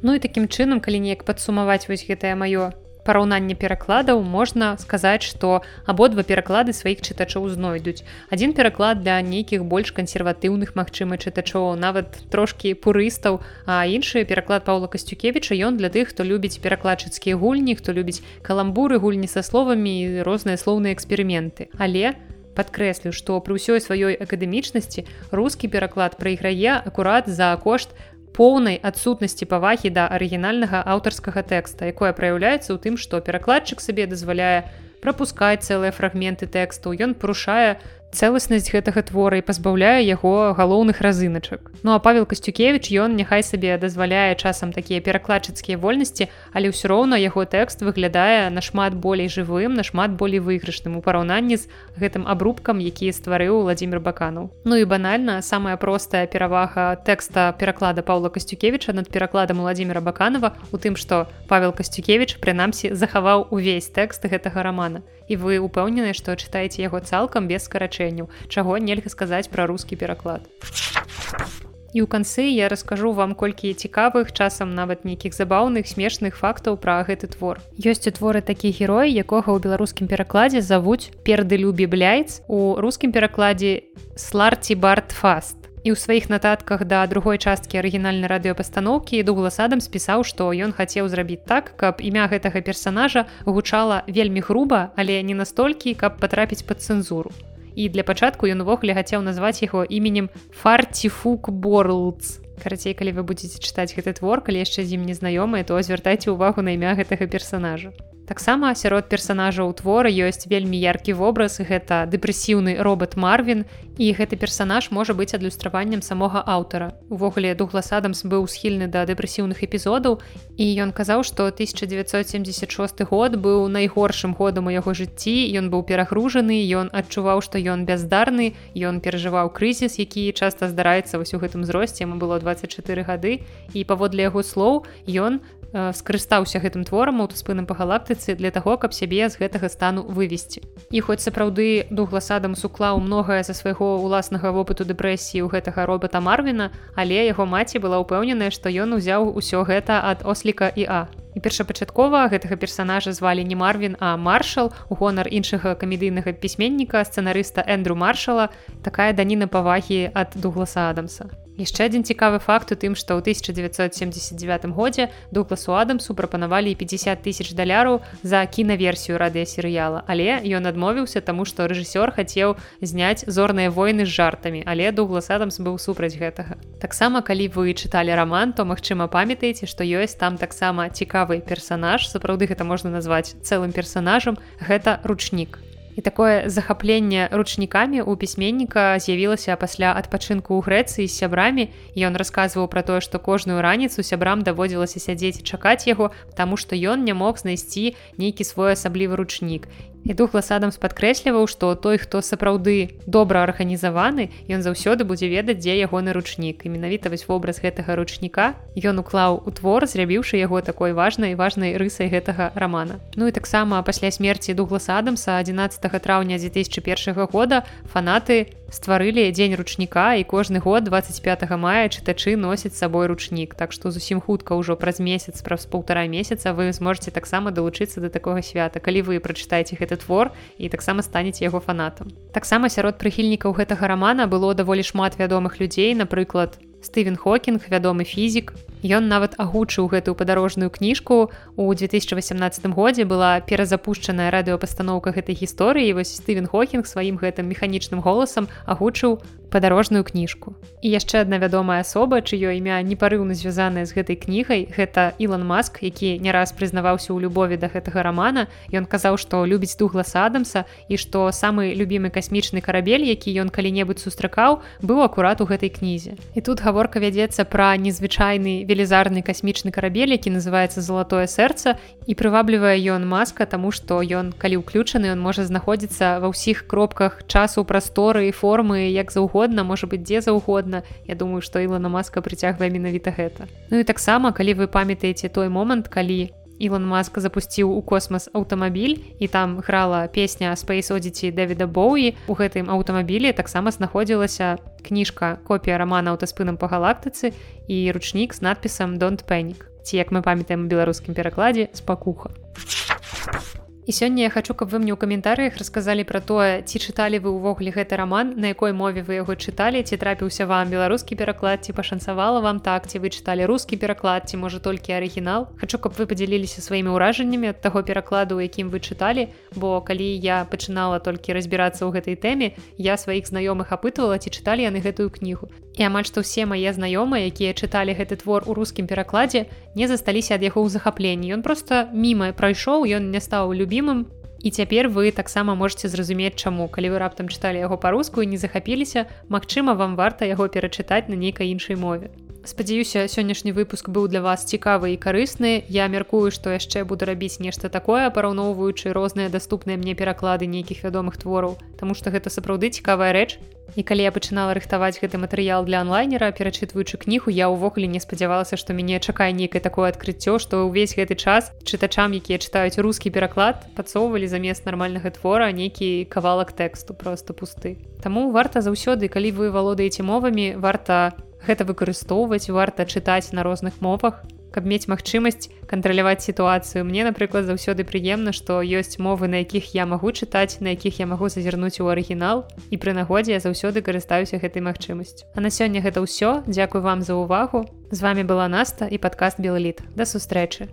Ну і такім чынам, калі неяк падсумаваць вось гэтае маё параўнанне перакладаў можна сказаць, што абодва пераклады сваіх чытачоў знойдуць. Адзін пераклад для нейкіх больш кансерватыўных магчыма чытачоў, нават трошкі пурыстаў, а іншы пераклад Паўла Касцюкевіча ён для тых, хто любіць перакладчыцкія гульні, хто любіць каламбуры гульні са словамі і розныя слоўныя эксперыменты. Але падкрэслю, што пры ўсёй сваёй акадэмічнасці рускі пераклад прайграе акурат за кошт поўнай адсутнасці павагі да арыгінальнага аўтарскага тэкста, якое праяўляецца ў тым, што перакладчык сабе дазваляе прапускаць цэлыя фрагменты тэксту. Ён парушае цэласнасць гэтага твора і пазбаўляе яго галоўных разыначак. Ну а Павел Касцюкевич ён няхай сабе дазваляе часам такія перакладчыцкія вольнасці, але ўсё роўна яго тэкст выглядае нашмат болей жывым, нашмат болей выйгрышным у параўнанні з гэтым абрубкам, які стварыў Владимир Баканаў. Ну і банальна самая простая перавага тэкста пераклада Паўла Касцюкевича над перакладам Владимира Баканова у тым, што Павел Касцюкевич прынамсі захаваў увесь тэкст гэтага рамана. І вы упэўнены, што чытаеце яго цалкам без скарачэння вырашэнняў чаго нельга сказаць пра рускі пераклад. І ў канцы я раскажу вам колькі цікавых часам нават нейкіх забаўных смешных фактаў пра гэты твор. Ёсць у творы такі герой якога ў беларускім перакладзе завуць перды любі бляйц у рускім перакладзе сларці барт фаст І ў сваіх нататках да другой часткі арыгінальнай радыёпастаноўкі дуглас адам спісаў, што ён хацеў зрабіць так, каб імя гэтага персанажа гучала вельмі груба, але не настолькі, каб патрапіць пад цэнзуру і для пачатку ён увогуле хацеў назваць яго іменем фарціфук борлдс. Карацей калі вы будетеце чытаць гэты твор калі яшчэ з ім незнаёмыя то звяртайце ўвагу на імя гэтага персонажа таксама сярод персонажаў твора ёсць вельмі яркі вобраз гэта дэпрэсіўны робот марвин і гэты персонаж можа быць адлюстраваннем самога аўтара. Увогуле дуглас адамс быў схільны да дэпрэсіўных эпізодаў і ён казаў што 1976 год быў найгоршым годам у яго жыцці. Ён быў перагружаны ён адчуваў што ён бяздарны ён перажываў крызіс які часта здараецца вось у гэтым зросце ему было 24 гады. І паводле яго слоў ён скарыстаўся гэтым творам аўтаспынам па галактыцы для таго каб сябе з гэтага стану вывесці. І хоць сапраўды дугласадам суклаў многае за свайго уласнага вопыту дэпрэсіі ў гэтага робата марвіна але яго маці была ўпэўненая што ён узяў усё гэта ад осліка і а. І першапачаткова гэтага персонажа звалі не марвин а маршал у гонар іншага камедыйнага пісьменніка сцэнарыста эндру маршала такая даніна павагі ад дугласа адамса яшчэ адзін цікавы факт у тым што ў 1979 годзе дугласу адамсу прапанавалі 50 тысяч даляраў за кінаверсію радыёсерыяла. Але ён адмовіўся таму што рэжысёр хацеў зняць зорныя войны з жартамі. Але дуглас адамс быў супраць гэтага. Таксама калі вы чыталі роман то магчыма памятаеце што ёсць там таксама цікавы персанаж. Сапраўды гэта можна назваць цэлым персанажам. Гэта ручнік І такое захапленне ручнікамі у пісьменніка з'явілася пасля адпачынку ў Грэцыі з сябрамі. Ён расказваў пра тое, што кожную раніцу сябрам даводзілася сядзець і чакаць яго, таму што ён не мог знайсці нейкі свой асаблівы ручнік. І дуглас адамс падкрэсліваў што той хто сапраўды добра арганізаваны ён заўсёды будзе ведаць дзе ягоны ручнік. І менавіта вось вобраз гэтага ручніка ён уклаў у твор зрабіўшы яго такой важнай важнай рысай гэтага рамана. Ну і таксама пасля смерти дугласа адамса 11 траўня 2001 года фанаты стварылі дзень ручніка і кожны год 25 мая чытачы носяць сабой ручнік. Так што зусім хутка ўжо праз месяц праз полтора месяца вы зможце таксама далучыцца до такога свята. Калі вы прачытаеце гэты твор і таксама станеце яго фанатам. Таксама сярод прыхільнікаў гэтага рамана было даволі шмат вядомых людзей напрыклад Стывен Хокінг, вядомы фізік. Ён нават агучыў гэтую падарожную кніжку. У 2018 годзе была перазапушчаная радыёпастаноўка гэтай гісторыі. вось Стывен Хокінг сваім гэтым механічным голасам агучыў падарожную кніжку. І яшчэ адна вядомая асоба, чыё імя непарыўна звязаная з гэтай кнігай, гэта Ілан Маск, які не раз прызнаваўся ў любові да гэтага рамана. Ён казаў, што любіць дуглас Адамса і што самы любімы касмічны карабель, які ён калі-небудзь сустракаў, быў акурат у гэтай кнізе. І тут гаворка вядзецца пра незвычайны велізарны касмічны карабель які называется залатое сэрца і прываблівае ён маска тому что ён калі ўключаны ён можа знаходзіцца ва ўсіх кропках часу прасторы і формы як заўгодна можа быть дзе заўгодна Я думаю что ілана маска прыцягвае менавіта гэта Ну і таксама калі вы памятаеце той момант калі Ілон Маск запусціў у космас аўтамабіль і там грала песня Space Одзіці Дэвіда Боуі. У гэтым аўтамабілі таксама знаходзілася кніжка копія рамана аўтаспынам па галактыцы і ручнік з надпісам Don't Пэнік. Ці як мы памятаем беларускім перакладзе спакуха. І сёння я хочу, каб вы мне ў каментарыях расказалі пра тое, ці чыталі вы ўвогуле гэты раман, на якой мове вы яго чыталі, ці трапіўся вам беларускі пераклад, ці пашанцавала вам так, ці вы чыталі рускі пераклад, ці можа толькі арыгінал. Хачу, каб вы падзяліліся сваімі ўражаннямі ад таго перакладу, якім вы чыталі, бо калі я пачынала толькі разбірацца ў гэтай тэме, я сваіх знаёмых апытывала, ці чыталі яны гэтую кнігу. І амаль што ўсе мае знаёмыя, якія чыталі гэты твор у рускім перакладзе, не засталіся ад яго ў захапленні. Ён проста міма прайшоў, ён не стаў любіць любімым і цяпер вы таксама можете зразумець чаму. Калі вы раптам чыталі яго па-руску і не захапіліся Мачыма вам варта яго перачытаць на нейкай іншай мове. Спадзяюся сённяшні выпуск быў для вас цікавы і карысны. Я мяркую што яшчэ буду рабіць нешта такое параўноўваючы розныя даступныя мне пераклады нейкіх вядомых твораў Таму што гэта сапраўды цікавая рэч і калі я пачынала рыхтаваць гэты матэрыял для онлайнера перачытваючы кнігу я ўвогуле не спадзявалася што мяне чакае нейкае такое адкрыццё што ўвесь гэты час чытачам якія чытаюць рускі пераклад пацоўвалі замест нармальнага твора нейкі кавалак тэксту просто пусты. Таму варта заўсёды калі вы валодаеце мовамі варта гэта выкарыстоўваць варта чытаць на розных мовах каб мець магчымасць кантраляваць сітуацыю. Мне напрыклад заўсёды прыемна што ёсць мовы на якіх я магу чытаць на якіх я магу зазірнуць у арыгінал і пры нагодзе я заўсёды карыстаюся гэтай магчымасцю. А на сёння гэта ўсё. Дзякую вам за ўвагу з вами была наста і падкаст белліт да сустрэчы